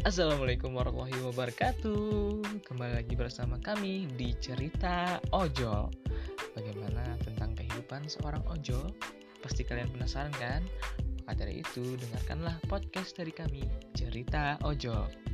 Assalamualaikum warahmatullahi wabarakatuh Kembali lagi bersama kami di Cerita Ojol Bagaimana tentang kehidupan seorang ojol? Pasti kalian penasaran kan? Maka dari itu dengarkanlah podcast dari kami Cerita Ojol